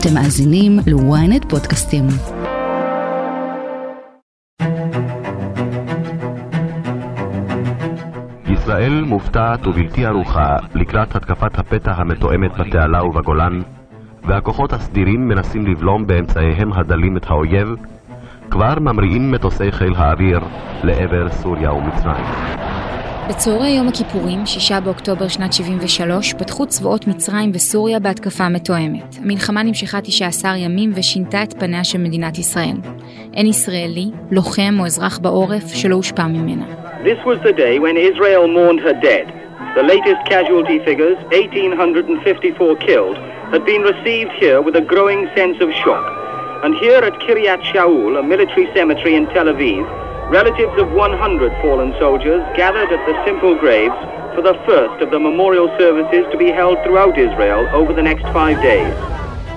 אתם מאזינים ל-ynet פודקאסטים. ישראל מופתעת ובלתי ערוכה לקראת התקפת הפתע המתואמת בתעלה ובגולן, והכוחות הסדירים מנסים לבלום באמצעיהם הדלים את האויב, כבר ממריאים מטוסי חיל האוויר לעבר סוריה ומצרים. בצהרי יום הכיפורים, 6 באוקטובר שנת 73, פתחו צבאות מצרים וסוריה בהתקפה מתואמת. המלחמה נמשכה 19 ימים ושינתה את פניה של מדינת ישראל. אין ישראלי, לוחם או אזרח בעורף שלא הושפע ממנה. This was the day when Israel mourned her dead. The latest casualty figures, 1,854 killed, had been received here with a growing sense of shock. And here at Kiryat Shaul, a military cemetery in Tel Aviv, relatives of 100 fallen soldiers gathered at the simple graves for the first of the memorial services to be held throughout Israel over the next five days.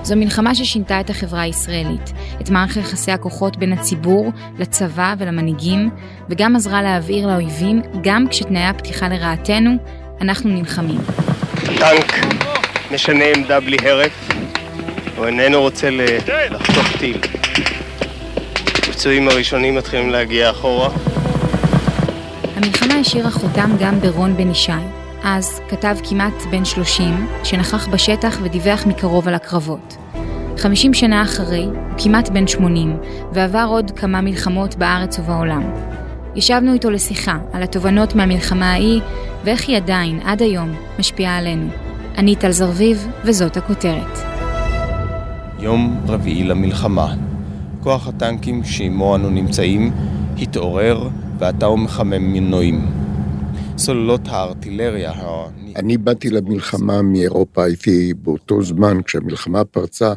זו מלחמה ששינתה את החברה הישראלית, את מערכת יחסי הכוחות בין הציבור, לצבא ולמנהיגים, וגם עזרה להבהיר לאויבים, גם כשתנאי הפתיחה לרעתנו, אנחנו נלחמים. טנק משנה עמדה בלי הרף, הוא איננו רוצה לחתוך טיל. הפצועים הראשונים מתחילים להגיע אחורה. המלחמה השאירה חותם גם ברון בן ישי, אז כתב כמעט בן 30, שנכח בשטח ודיווח מקרוב על הקרבות. 50 שנה אחרי, הוא כמעט בן 80, ועבר עוד כמה מלחמות בארץ ובעולם. ישבנו איתו לשיחה על התובנות מהמלחמה ההיא, ואיך היא עדיין, עד היום, משפיעה עלינו. אני טל זרביב, וזאת הכותרת. יום רביעי למלחמה. כוח הטנקים שעימו אנו נמצאים התעורר ועתה הוא מחמם מנועים. סוללות הארטילריה אני באתי למלחמה מאירופה, הייתי באותו זמן, כשהמלחמה פרצה,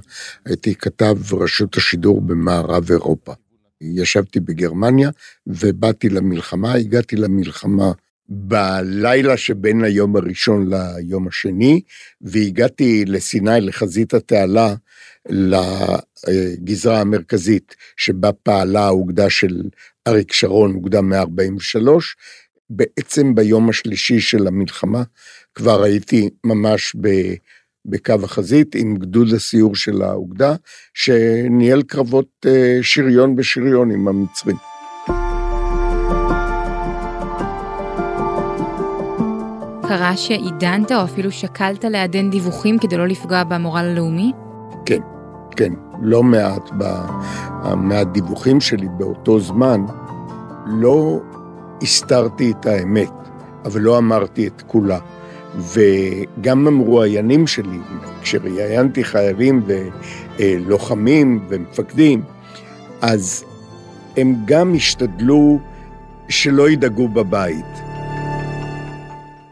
הייתי כתב רשות השידור במערב אירופה. ישבתי בגרמניה ובאתי למלחמה, הגעתי למלחמה בלילה שבין היום הראשון ליום השני, והגעתי לסיני, לחזית התעלה, לגזרה המרכזית שבה פעלה האוגדה של אריק שרון, אוגדה 143. בעצם ביום השלישי של המלחמה כבר הייתי ממש ב... בקו החזית עם גדוד הסיור של האוגדה, שניהל קרבות אה, שריון בשריון עם המצרים. קרה שעידנת או אפילו שקלת לעדן דיווחים כדי לא לפגוע במורל הלאומי? כן, כן, לא מעט. מהדיווחים שלי באותו זמן, לא הסתרתי את האמת, אבל לא אמרתי את כולה. וגם המרואיינים שלי, כשראיינתי חיילים ולוחמים ומפקדים, אז הם גם השתדלו שלא ידאגו בבית.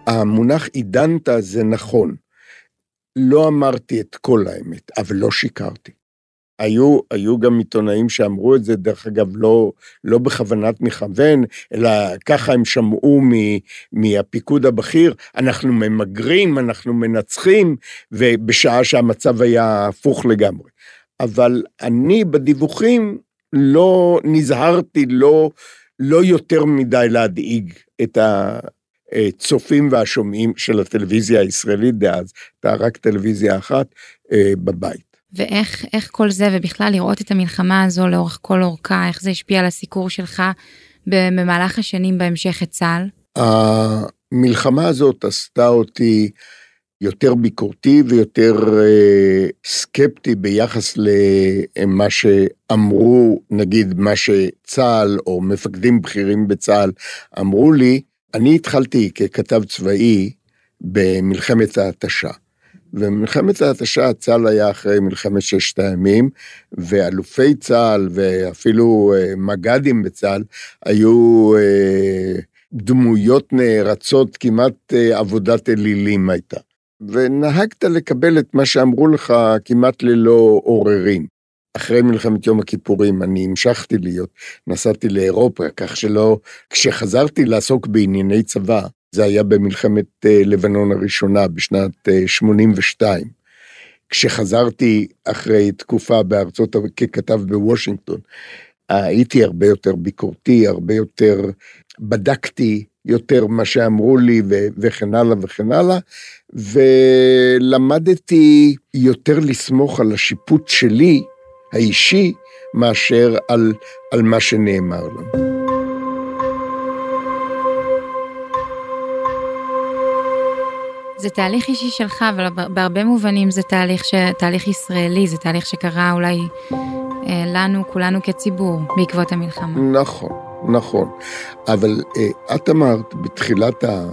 המונח עידנת זה נכון. לא אמרתי את כל האמת, אבל לא שיקרתי. היו, היו גם עיתונאים שאמרו את זה, דרך אגב, לא, לא בכוונת מכוון, אלא ככה הם שמעו מ, מהפיקוד הבכיר, אנחנו ממגרים, אנחנו מנצחים, ובשעה שהמצב היה הפוך לגמרי. אבל אני בדיווחים לא נזהרתי, לא, לא יותר מדי להדאיג את הצופים והשומעים של הטלוויזיה הישראלית דאז, הייתה רק טלוויזיה אחת אה, בבית. ואיך כל זה ובכלל לראות את המלחמה הזו לאורך כל אורכה, איך זה השפיע על הסיקור שלך במהלך השנים בהמשך את צה"ל? המלחמה הזאת עשתה אותי יותר ביקורתי ויותר אה, סקפטי ביחס למה שאמרו, נגיד מה שצה"ל או מפקדים בכירים בצה"ל אמרו לי. אני התחלתי ככתב צבאי במלחמת ההתשה. ומלחמת ההתשה, צה"ל היה אחרי מלחמת ששת הימים, ואלופי צה"ל ואפילו אה, מג"דים בצה"ל היו אה, דמויות נערצות, כמעט אה, עבודת אלילים הייתה. ונהגת לקבל את מה שאמרו לך כמעט ללא עוררין. אחרי מלחמת יום הכיפורים אני המשכתי להיות, נסעתי לאירופה, כך שלא, כשחזרתי לעסוק בענייני צבא, זה היה במלחמת אה, לבנון הראשונה בשנת 82. אה, כשחזרתי אחרי תקופה בארצות, ככתב בוושינגטון, הייתי הרבה יותר ביקורתי, הרבה יותר בדקתי יותר מה שאמרו לי ו- וכן הלאה וכן הלאה, ולמדתי יותר לסמוך על השיפוט שלי, האישי, מאשר על, על מה שנאמר לנו. זה תהליך אישי שלך, אבל בהרבה מובנים זה תהליך, ש... תהליך ישראלי, זה תהליך שקרה אולי אה, לנו, כולנו כציבור, בעקבות המלחמה. נכון, נכון. אבל אה, את אמרת בתחילת, ה...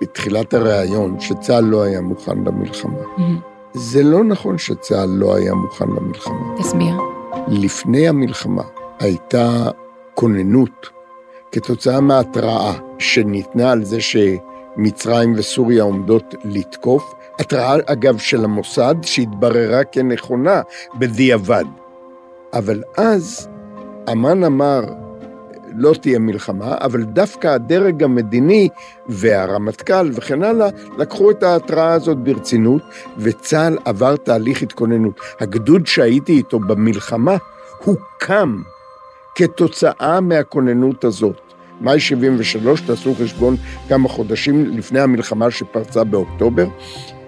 בתחילת הראיון שצה"ל לא היה מוכן למלחמה. Mm-hmm. זה לא נכון שצה"ל לא היה מוכן למלחמה. תסביר. לפני המלחמה הייתה כוננות כתוצאה מההתראה שניתנה על זה ש... מצרים וסוריה עומדות לתקוף. התראה, אגב, של המוסד, שהתבררה כנכונה בדיעבד. אבל אז אמן אמר, לא תהיה מלחמה, אבל דווקא הדרג המדיני והרמטכ"ל וכן הלאה, לקחו את ההתראה הזאת ברצינות, וצה"ל עבר תהליך התכוננות. הגדוד שהייתי איתו במלחמה הוקם כתוצאה מהכוננות הזאת. מאי 73, תעשו חשבון כמה חודשים לפני המלחמה שפרצה באוקטובר,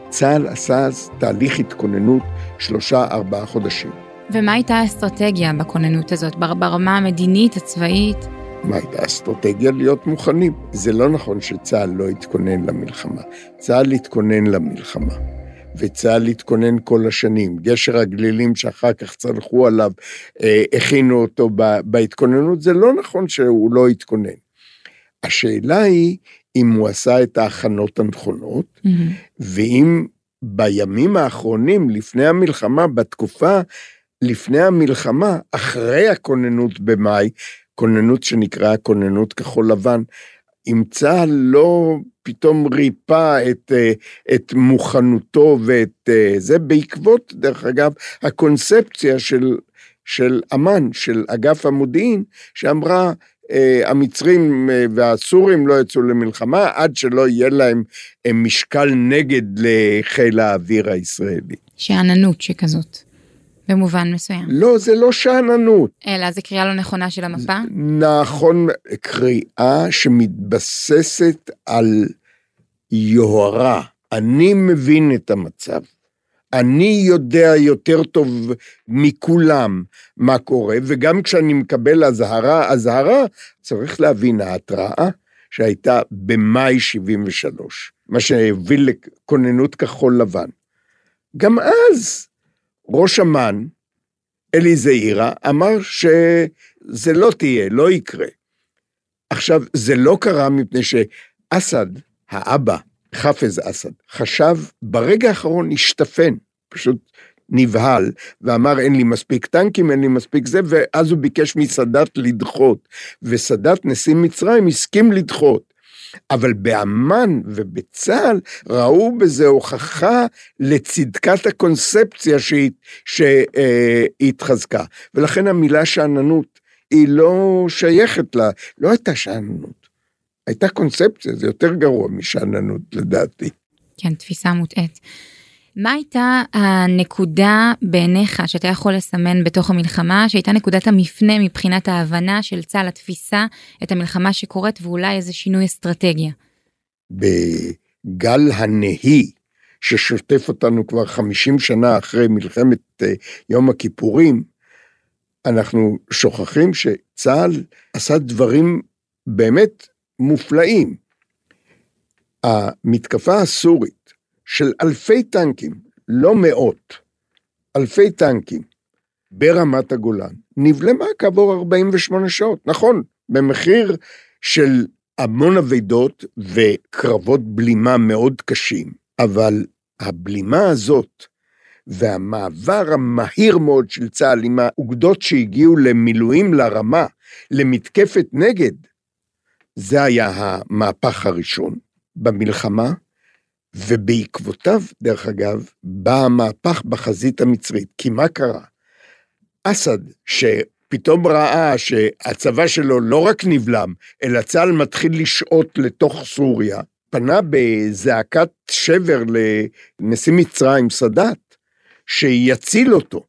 צה"ל עשה אז תהליך התכוננות שלושה-ארבעה חודשים. ומה הייתה האסטרטגיה בכוננות הזאת, ברמה המדינית, הצבאית? מה הייתה האסטרטגיה? להיות מוכנים. זה לא נכון שצה"ל לא התכונן למלחמה. צה"ל התכונן למלחמה. וצה"ל התכונן כל השנים. גשר הגלילים שאחר כך צלחו עליו, אה, הכינו אותו בהתכוננות, זה לא נכון שהוא לא התכונן. השאלה היא אם הוא עשה את ההכנות הנכונות, mm-hmm. ואם בימים האחרונים, לפני המלחמה, בתקופה לפני המלחמה, אחרי הכוננות במאי, כוננות שנקראה כוננות כחול לבן, אם צה"ל לא פתאום ריפא את, אה, את מוכנותו ואת אה, זה, בעקבות, דרך אגב, הקונספציה של, של אמ"ן, של אגף המודיעין, שאמרה, אה, המצרים והסורים לא יצאו למלחמה עד שלא יהיה להם משקל נגד לחיל האוויר הישראלי. שאננות שכזאת. במובן מסוים. לא, זה לא שאננות. אלא זה קריאה לא נכונה של המפה? נכון, קריאה שמתבססת על יוהרה. אני מבין את המצב. אני יודע יותר טוב מכולם מה קורה, וגם כשאני מקבל אזהרה, אזהרה, צריך להבין, ההתראה שהייתה במאי 73, מה שהביא לכוננות כחול לבן. גם אז ראש אמ"ן, אלי זעירה, אמר שזה לא תהיה, לא יקרה. עכשיו, זה לא קרה מפני שאסד, האבא, חאפז אסד, חשב, ברגע האחרון השתפן, פשוט נבהל, ואמר אין לי מספיק טנקים, אין לי מספיק זה, ואז הוא ביקש מסאדאת לדחות. וסאדאת, נשיא מצרים, הסכים לדחות. אבל באמ"ן ובצה"ל ראו בזה הוכחה לצדקת הקונספציה שהתחזקה. ולכן המילה שאננות היא לא שייכת לה, לא הייתה שאננות. הייתה קונספציה, זה יותר גרוע משאננות לדעתי. כן, תפיסה מוטעית. מה הייתה הנקודה בעיניך שאתה יכול לסמן בתוך המלחמה שהייתה נקודת המפנה מבחינת ההבנה של צה"ל התפיסה את המלחמה שקורית ואולי איזה שינוי אסטרטגיה? בגל הנהי ששוטף אותנו כבר 50 שנה אחרי מלחמת אה, יום הכיפורים, אנחנו שוכחים שצה"ל עשה דברים באמת מופלאים. המתקפה הסורית של אלפי טנקים, לא מאות, אלפי טנקים, ברמת הגולן, נבלמה כעבור 48 שעות. נכון, במחיר של המון אבדות וקרבות בלימה מאוד קשים, אבל הבלימה הזאת והמעבר המהיר מאוד של צה"ל עם האוגדות שהגיעו למילואים לרמה, למתקפת נגד, זה היה המהפך הראשון במלחמה, ובעקבותיו, דרך אגב, בא המהפך בחזית המצרית. כי מה קרה? אסד, שפתאום ראה שהצבא שלו לא רק נבלם, אלא צה"ל מתחיל לשעוט לתוך סוריה, פנה בזעקת שבר לנשיא מצרים, סאדאת, שיציל אותו.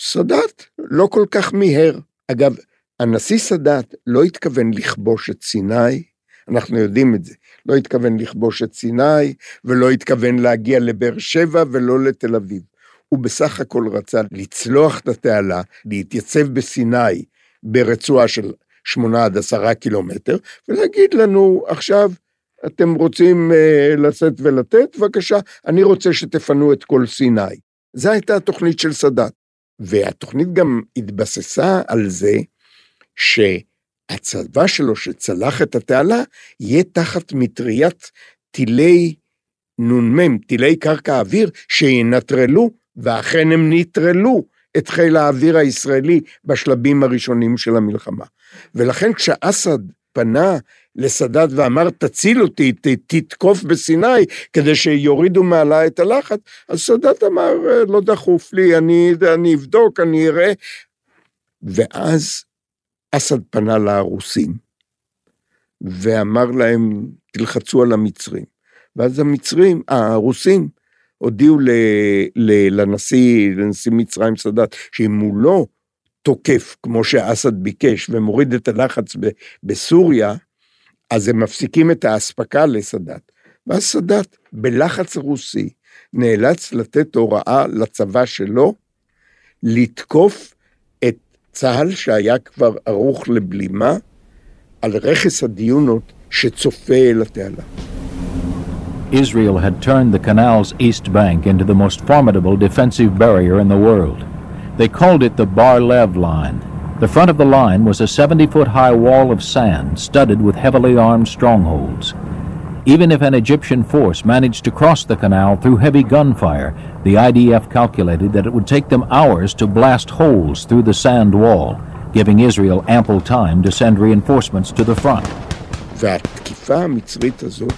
סאדאת לא כל כך מיהר. אגב, הנשיא סאדאת לא התכוון לכבוש את סיני, אנחנו יודעים את זה. לא התכוון לכבוש את סיני, ולא התכוון להגיע לבאר שבע ולא לתל אביב. הוא בסך הכל רצה לצלוח את התעלה, להתייצב בסיני ברצועה של שמונה עד עשרה קילומטר, ולהגיד לנו, עכשיו, אתם רוצים uh, לשאת ולתת? בבקשה, אני רוצה שתפנו את כל סיני. זו הייתה התוכנית של סאדאת. והתוכנית גם התבססה על זה שהצבא שלו שצלח את התעלה, יהיה תחת מטריית טילי נ"מ, טילי קרקע אוויר, שינטרלו, ואכן הם נטרלו את חיל האוויר הישראלי בשלבים הראשונים של המלחמה. ולכן כשאסד פנה לסאדאת ואמר, תציל אותי, ת, תתקוף בסיני, כדי שיורידו מעלה את הלחץ, אז סאדאת אמר, לא דחוף לי, אני, אני אבדוק, אני אראה. ואז אסד פנה לרוסים, ואמר להם, תלחצו על המצרים. ואז המצרים, הרוסים, הודיעו ל, ל, לנשיא, לנשיא מצרים סאדאת, שאם הוא לא תוקף, כמו שאסד ביקש, ומוריד את הלחץ ב, בסוריה, אז הם מפסיקים את האספקה לסאדאת. ואז סאדאת, בלחץ רוסי, נאלץ לתת הוראה לצבא שלו לתקוף צה"ל שהיה כבר ערוך לבלימה על רכס הדיונות שצופה אל התעלה. Israel had turned the canal's east bank into the most formidable defensive barrier in the world. They called it the Bar Lev Line. The front of the line was a 70 foot high wall of sand studded with heavily armed strongholds. Even if an Egyptian force managed to cross the canal through heavy gunfire, the IDF calculated that it would take them hours to blast holes through the sand wall, giving Israel ample time to send reinforcements to the front. והתקיפה המצרית הזאת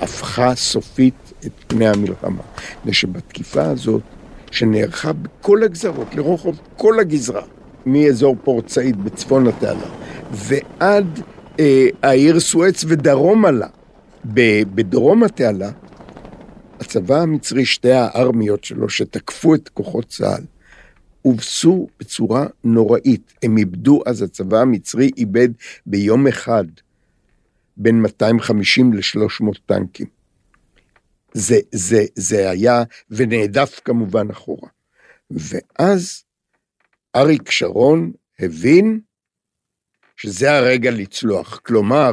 הפכה סופית את פני המלחמה. מפני שבתקיפה הזאת, שנערכה בכל הגזרות, לרוחב כל הגזרה, מאזור פורט סעיד בצפון התעלה, ועד אה, העיר סואץ ודרומה לה, בדרום התעלה, הצבא המצרי, שתי הארמיות שלו שתקפו את כוחות צה"ל, הובסו בצורה נוראית. הם איבדו, אז הצבא המצרי איבד ביום אחד בין 250 ל-300 טנקים. זה, זה, זה היה, ונעדף כמובן אחורה. ואז אריק שרון הבין שזה הרגע לצלוח. כלומר,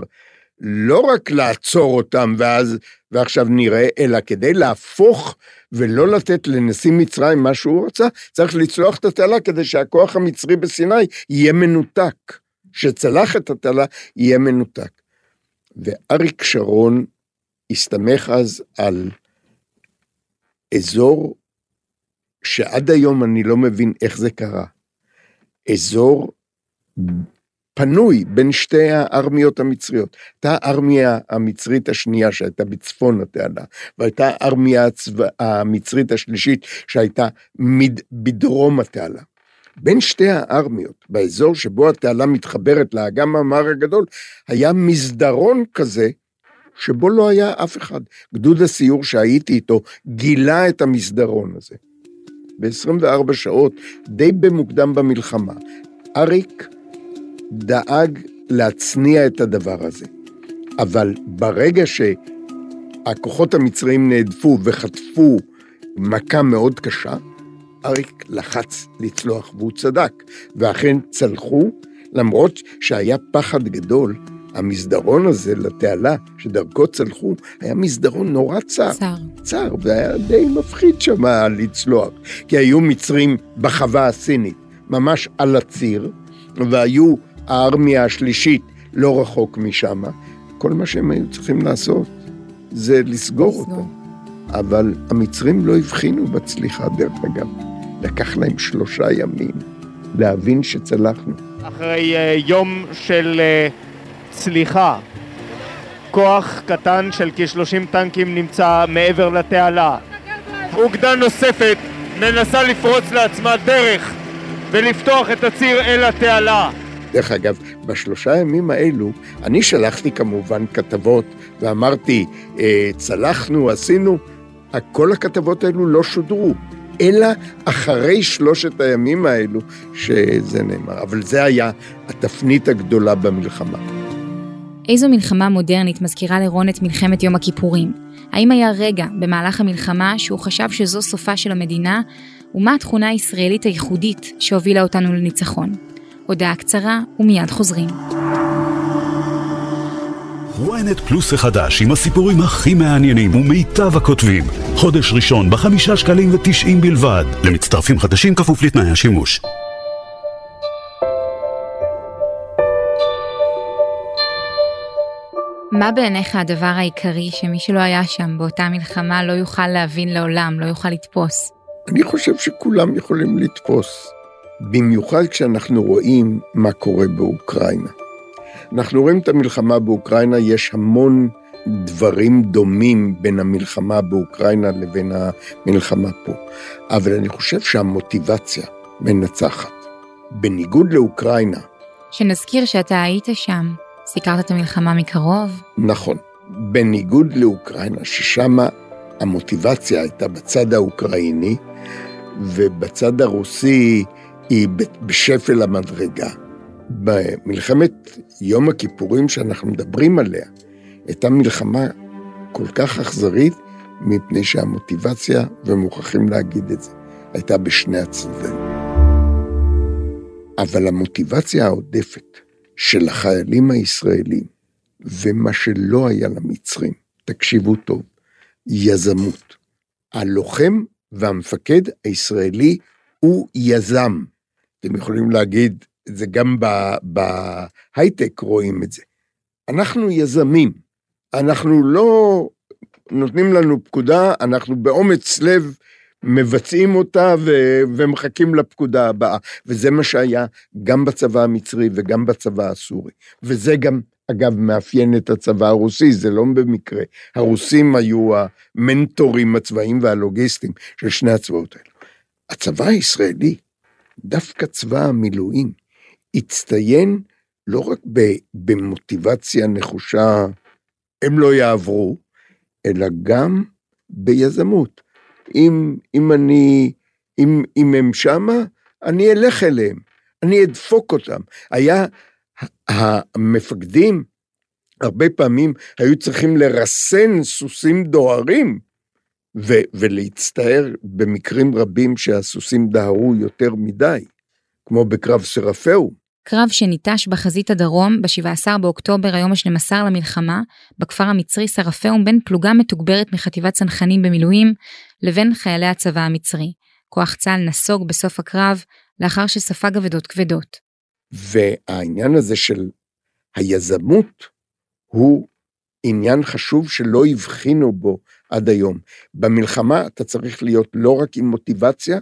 לא רק לעצור אותם ואז, ועכשיו נראה, אלא כדי להפוך ולא לתת לנשיא מצרים מה שהוא רצה, צריך לצלוח את התעלה כדי שהכוח המצרי בסיני יהיה מנותק. שצלח את התעלה יהיה מנותק. ואריק שרון הסתמך אז על אזור שעד היום אני לא מבין איך זה קרה. אזור פנוי בין שתי הארמיות המצריות. הייתה הארמיה המצרית השנייה שהייתה בצפון התעלה, והייתה הארמיה המצרית השלישית שהייתה מד, בדרום התעלה. בין שתי הארמיות, באזור שבו התעלה מתחברת לאגם המר הגדול, היה מסדרון כזה, שבו לא היה אף אחד. גדוד הסיור שהייתי איתו גילה את המסדרון הזה. ב-24 שעות, די במוקדם במלחמה, אריק דאג להצניע את הדבר הזה. אבל ברגע שהכוחות המצריים נהדפו וחטפו מכה מאוד קשה, אריק לחץ לצלוח, והוא צדק. ואכן צלחו, למרות שהיה פחד גדול. המסדרון הזה לתעלה, שדרכו צלחו, היה מסדרון נורא צר. צר. צר, והיה די מפחיד שם לצלוח. כי היו מצרים בחווה הסינית, ממש על הציר, והיו הארמיה השלישית לא רחוק משם. כל מה שהם היו צריכים לעשות זה לסגור, לסגור. אותם. אבל המצרים לא הבחינו בצליחה, דרך אגב. לקח להם שלושה ימים להבין שצלחנו. אחרי uh, יום של uh, צליחה, כוח קטן של כ-30 טנקים נמצא מעבר לתעלה. אוגדה נוספת מנסה לפרוץ לעצמה דרך ולפתוח את הציר אל התעלה. דרך אגב, בשלושה ימים האלו, אני שלחתי כמובן כתבות ואמרתי, אה, צלחנו, עשינו, כל הכתבות האלו לא שודרו. אלא אחרי שלושת הימים האלו שזה נאמר. אבל זה היה התפנית הגדולה במלחמה. איזו מלחמה מודרנית מזכירה לרון את מלחמת יום הכיפורים? האם היה רגע במהלך המלחמה שהוא חשב שזו סופה של המדינה, ומה התכונה הישראלית הייחודית שהובילה אותנו לניצחון? הודעה קצרה ומיד חוזרים. ynet פלוס החדש עם הסיפורים הכי מעניינים ומיטב הכותבים. חודש ראשון בחמישה שקלים ותשעים בלבד. למצטרפים חדשים כפוף לתנאי השימוש. מה בעיניך הדבר העיקרי שמי שלא היה שם באותה מלחמה לא יוכל להבין לעולם, לא יוכל לתפוס? אני חושב שכולם יכולים לתפוס, במיוחד כשאנחנו רואים מה קורה באוקראינה. אנחנו רואים את המלחמה באוקראינה, יש המון דברים דומים בין המלחמה באוקראינה לבין המלחמה פה. אבל אני חושב שהמוטיבציה מנצחת. בניגוד לאוקראינה... שנזכיר שאתה היית שם, סיקרת את המלחמה מקרוב. נכון. בניגוד לאוקראינה, ששם המוטיבציה הייתה בצד האוקראיני, ובצד הרוסי היא בשפל המדרגה. במלחמת יום הכיפורים שאנחנו מדברים עליה, הייתה מלחמה כל כך אכזרית, מפני שהמוטיבציה, ומוכרחים להגיד את זה, הייתה בשני הצדדים. אבל המוטיבציה העודפת של החיילים הישראלים, ומה שלא היה למצרים, תקשיבו טוב, יזמות. הלוחם והמפקד הישראלי הוא יזם. אתם יכולים להגיד, זה גם בהייטק רואים את זה. אנחנו יזמים, אנחנו לא נותנים לנו פקודה, אנחנו באומץ לב מבצעים אותה ו- ומחכים לפקודה הבאה. וזה מה שהיה גם בצבא המצרי וגם בצבא הסורי. וזה גם, אגב, מאפיין את הצבא הרוסי, זה לא במקרה. הרוסים היו המנטורים הצבאיים והלוגיסטיים של שני הצבאות האלו. הצבא הישראלי, דווקא צבא המילואים, הצטיין לא רק במוטיבציה נחושה, הם לא יעברו, אלא גם ביזמות. אם, אם אני, אם, אם הם שמה, אני אלך אליהם, אני אדפוק אותם. היה, המפקדים הרבה פעמים היו צריכים לרסן סוסים דוהרים, ו, ולהצטער במקרים רבים שהסוסים דהרו יותר מדי, כמו בקרב סרפאו. קרב שניטש בחזית הדרום ב-17 באוקטובר היום ה-12 למלחמה, בכפר המצרי סרפאום בין פלוגה מתוגברת מחטיבת צנחנים במילואים לבין חיילי הצבא המצרי. כוח צה"ל נסוג בסוף הקרב לאחר שספג אבדות כבדות. והעניין הזה של היזמות הוא עניין חשוב שלא הבחינו בו עד היום. במלחמה אתה צריך להיות לא רק עם מוטיבציה,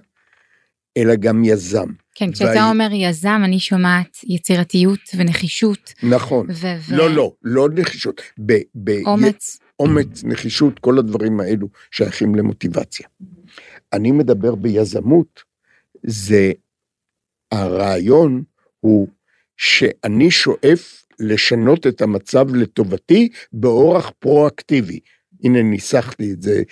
אלא גם יזם. כן, כשאתה וה... אומר יזם, אני שומעת יצירתיות ונחישות. נכון. ו- ו... לא, לא, לא נחישות. ב- ב- אומץ. אומץ, נחישות, כל הדברים האלו שייכים למוטיבציה. אני מדבר ביזמות, זה הרעיון הוא שאני שואף לשנות את המצב לטובתי באורח פרואקטיבי. הנה ניסחתי את זה,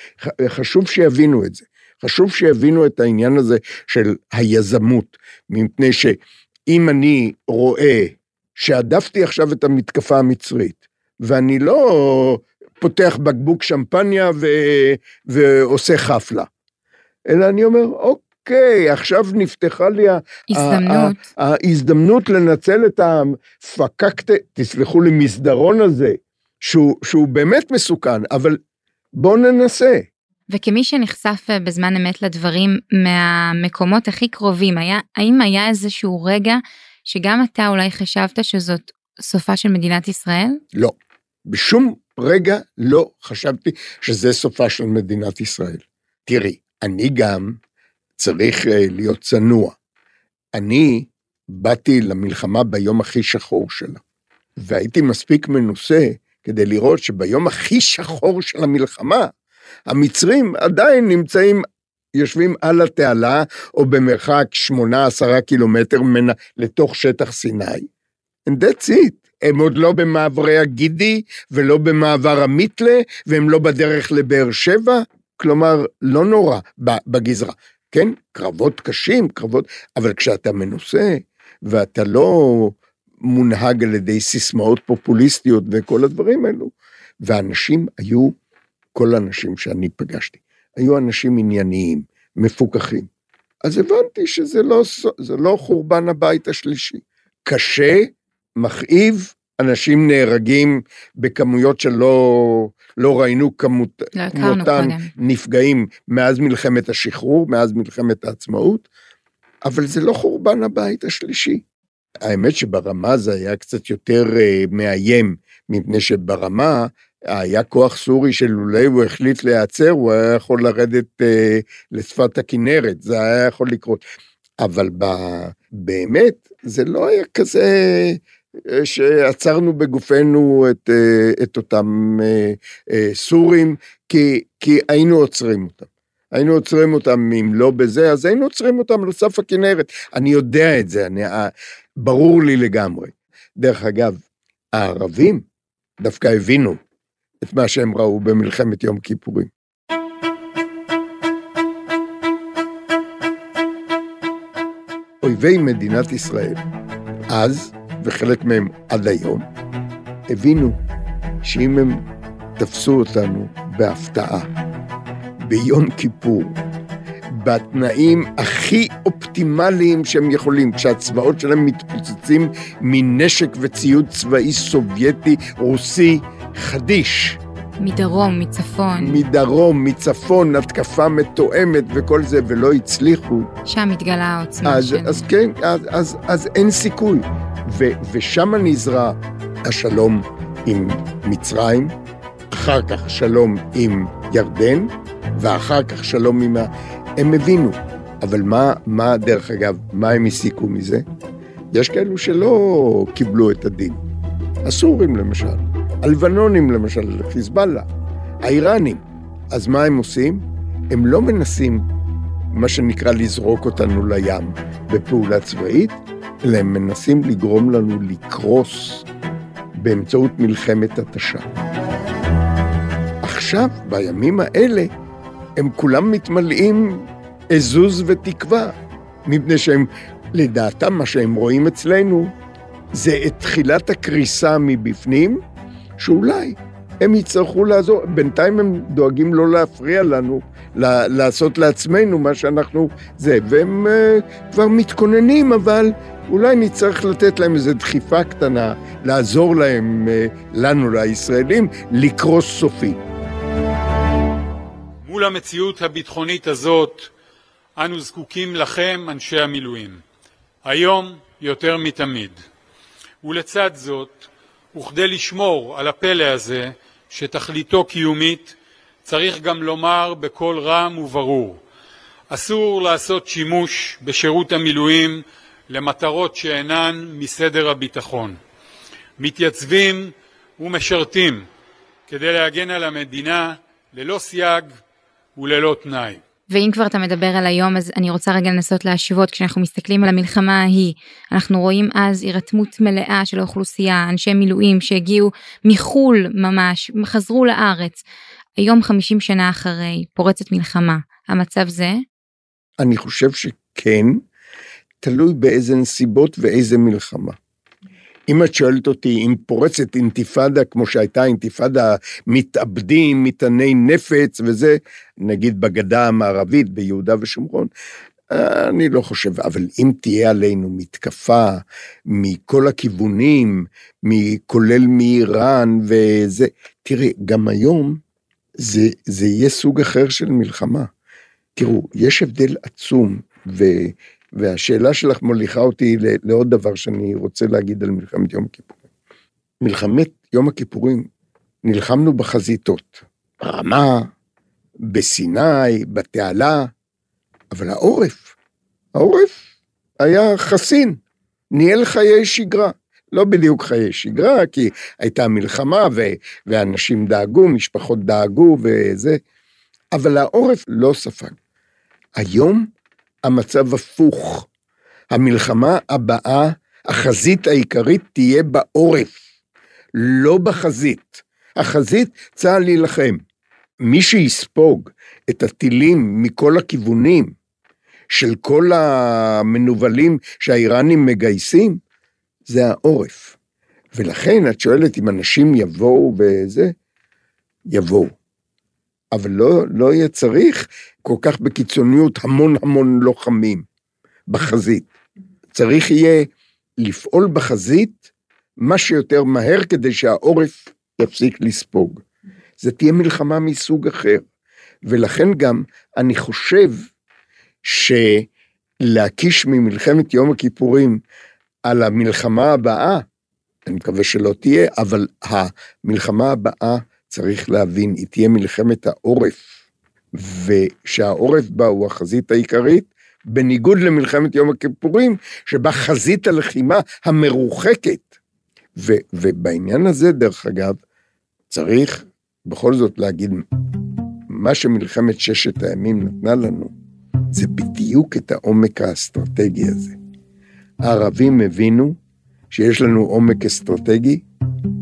חשוב שיבינו את זה. חשוב שיבינו את העניין הזה של היזמות, מפני שאם אני רואה שהדפתי עכשיו את המתקפה המצרית, ואני לא פותח בקבוק שמפניה ו... ועושה חפלה, אלא אני אומר, אוקיי, עכשיו נפתחה לי הזדמנות. ההזדמנות לנצל את הפקקט, תסלחו לי, מסדרון הזה, שהוא, שהוא באמת מסוכן, אבל בואו ננסה. וכמי שנחשף אה, בזמן אמת לדברים מהמקומות הכי קרובים, היה, האם היה איזשהו רגע שגם אתה אולי חשבת שזאת סופה של מדינת ישראל? לא, בשום רגע לא חשבתי שזה סופה של מדינת ישראל. תראי, אני גם צריך אה, להיות צנוע. אני באתי למלחמה ביום הכי שחור שלה, והייתי מספיק מנוסה כדי לראות שביום הכי שחור של המלחמה, המצרים עדיין נמצאים, יושבים על התעלה, או במרחק 8-10 קילומטר ממנה לתוך שטח סיני. And that's it. הם עוד לא במעברי הגידי, ולא במעבר המיתלה, והם לא בדרך לבאר שבע, כלומר, לא נורא בגזרה. כן, קרבות קשים, קרבות, אבל כשאתה מנוסה, ואתה לא מונהג על ידי סיסמאות פופוליסטיות וכל הדברים האלו, ואנשים היו, כל האנשים שאני פגשתי, היו אנשים ענייניים, מפוקחים. אז הבנתי שזה לא, לא חורבן הבית השלישי. קשה, מכאיב, אנשים נהרגים בכמויות שלא לא ראינו כמות, לא כמותן נפגעים מאז מלחמת השחרור, מאז מלחמת העצמאות, אבל זה לא חורבן הבית השלישי. האמת שברמה זה היה קצת יותר uh, מאיים, מפני שברמה היה כוח סורי שלולא הוא החליט להיעצר, הוא היה יכול לרדת uh, לשפת הכנרת, זה היה יכול לקרות. אבל ב, באמת, זה לא היה כזה אה, שעצרנו בגופנו את, את אותם סורים, כי, כי היינו עוצרים אותם. היינו עוצרים אותם, אם לא בזה, אז היינו עוצרים אותם על סף הכנרת. אני יודע את זה, אני, ברור לי לגמרי. דרך אגב, הערבים דווקא הבינו את מה שהם ראו במלחמת יום כיפורים. אויבי מדינת ישראל, אז, וחלק מהם עד היום, הבינו שאם הם תפסו אותנו בהפתעה, ביום כיפור, בתנאים הכי אופטימליים שהם יכולים, כשהצבאות שלהם מתפוצצים מנשק וציוד צבאי סובייטי, רוסי, חדיש. מדרום, מצפון. מדרום, מצפון, התקפה מתואמת וכל זה, ולא הצליחו. שם מתגלה העוצמה שלנו. אז כן, אז, אז, אז אין סיכוי. ושם נזרע השלום עם מצרים, אחר כך שלום עם ירדן, ואחר כך שלום עם ה... הם הבינו. אבל מה, מה, דרך אגב, מה הם הסיקו מזה? יש כאלו שלא קיבלו את הדין. הסורים למשל, הלבנונים למשל, חיזבאללה, האיראנים. אז מה הם עושים? הם לא מנסים, מה שנקרא, לזרוק אותנו לים בפעולה צבאית, אלא הם מנסים לגרום לנו לקרוס באמצעות מלחמת התשה. עכשיו, בימים האלה, הם כולם מתמלאים עזוז ותקווה, מפני שהם, לדעתם, מה שהם רואים אצלנו, זה את תחילת הקריסה מבפנים, שאולי הם יצטרכו לעזור, בינתיים הם דואגים לא להפריע לנו, לעשות לעצמנו מה שאנחנו זה, והם uh, כבר מתכוננים, אבל אולי נצטרך לתת להם איזו דחיפה קטנה, לעזור להם, uh, לנו, לישראלים, לקרוס סופי. מול המציאות הביטחונית הזאת, אנו זקוקים לכם, אנשי המילואים, היום יותר מתמיד. ולצד זאת, וכדי לשמור על הפלא הזה, שתכליתו קיומית, צריך גם לומר בקול רם וברור, אסור לעשות שימוש בשירות המילואים למטרות שאינן מסדר הביטחון. מתייצבים ומשרתים כדי להגן על המדינה ללא סייג וללא תנאי. ואם כבר אתה מדבר על היום אז אני רוצה רגע לנסות להשוות כשאנחנו מסתכלים על המלחמה ההיא אנחנו רואים אז הירתמות מלאה של האוכלוסייה אנשי מילואים שהגיעו מחו"ל ממש חזרו לארץ היום 50 שנה אחרי פורצת מלחמה המצב זה? אני חושב שכן תלוי באיזה נסיבות ואיזה מלחמה. אם את שואלת אותי אם פורצת אינתיפאדה כמו שהייתה אינתיפאדה מתאבדים, מטעני נפץ וזה, נגיד בגדה המערבית, ביהודה ושומרון, אני לא חושב, אבל אם תהיה עלינו מתקפה מכל הכיוונים, כולל מאיראן וזה, תראי, גם היום זה, זה יהיה סוג אחר של מלחמה. תראו, יש הבדל עצום, ו, והשאלה שלך מוליכה אותי לעוד דבר שאני רוצה להגיד על מלחמת יום הכיפורים. מלחמת יום הכיפורים, נלחמנו בחזיתות, ברמה, בסיני, בתעלה, אבל העורף, העורף היה חסין, ניהל חיי שגרה. לא בדיוק חיי שגרה, כי הייתה מלחמה ו- ואנשים דאגו, משפחות דאגו וזה, אבל העורף לא ספג. היום המצב הפוך. המלחמה הבאה, החזית העיקרית תהיה בעורף, לא בחזית. החזית, צה"ל להילחם. מי שיספוג את הטילים מכל הכיוונים, של כל המנוולים שהאיראנים מגייסים, זה העורף. ולכן את שואלת אם אנשים יבואו וזה, יבואו. אבל לא, לא יהיה צריך כל כך בקיצוניות המון המון לוחמים בחזית. צריך יהיה לפעול בחזית מה שיותר מהר כדי שהעורף יפסיק לספוג. זה תהיה מלחמה מסוג אחר. ולכן גם אני חושב שלהקיש ממלחמת יום הכיפורים על המלחמה הבאה, אני מקווה שלא תהיה, אבל המלחמה הבאה, צריך להבין, היא תהיה מלחמת העורף, ושהעורף בה הוא החזית העיקרית, בניגוד למלחמת יום הכיפורים, שבה חזית הלחימה המרוחקת. ו, ובעניין הזה, דרך אגב, צריך בכל זאת להגיד, מה שמלחמת ששת הימים נתנה לנו, זה בדיוק את העומק האסטרטגי הזה. הערבים הבינו שיש לנו עומק אסטרטגי,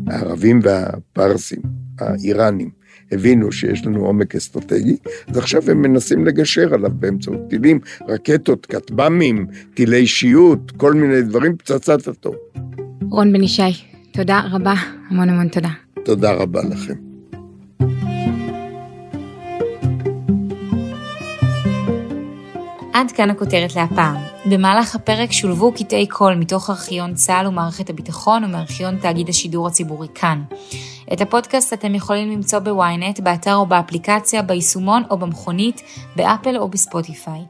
הערבים והפרסים, האיראנים, הבינו שיש לנו עומק אסטרטגי, אז עכשיו הם מנסים לגשר עליו באמצעות טילים, רקטות, כטב"מים, טילי שיוט, כל מיני דברים, פצצת אטום. רון בן ישי, תודה רבה, המון המון תודה. תודה רבה לכם. עד כאן הכותרת להפעם. במהלך הפרק שולבו קטעי קול מתוך ארכיון צה"ל ומערכת הביטחון ומארכיון תאגיד השידור הציבורי כאן. את הפודקאסט אתם יכולים למצוא בוויינט, באתר או באפליקציה, ביישומון או במכונית, באפל או בספוטיפיי.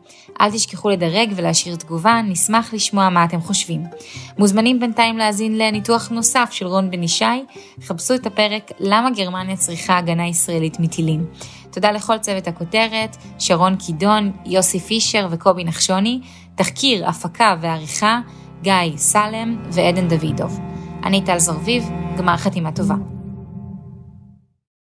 אל תשכחו לדרג ולהשאיר תגובה, נשמח לשמוע מה אתם חושבים. מוזמנים בינתיים להאזין לניתוח נוסף של רון בן ישי, חפשו את הפרק למה גרמניה צריכה הגנה ישראלית מטילים. תודה לכל צוות הכותרת, שרון קידון, יוסי פישר וקובי נחשוני, תחקיר, הפקה ועריכה, גיא סלם ועדן דוידוב. אני טל זרביב, גמר חתימה טובה.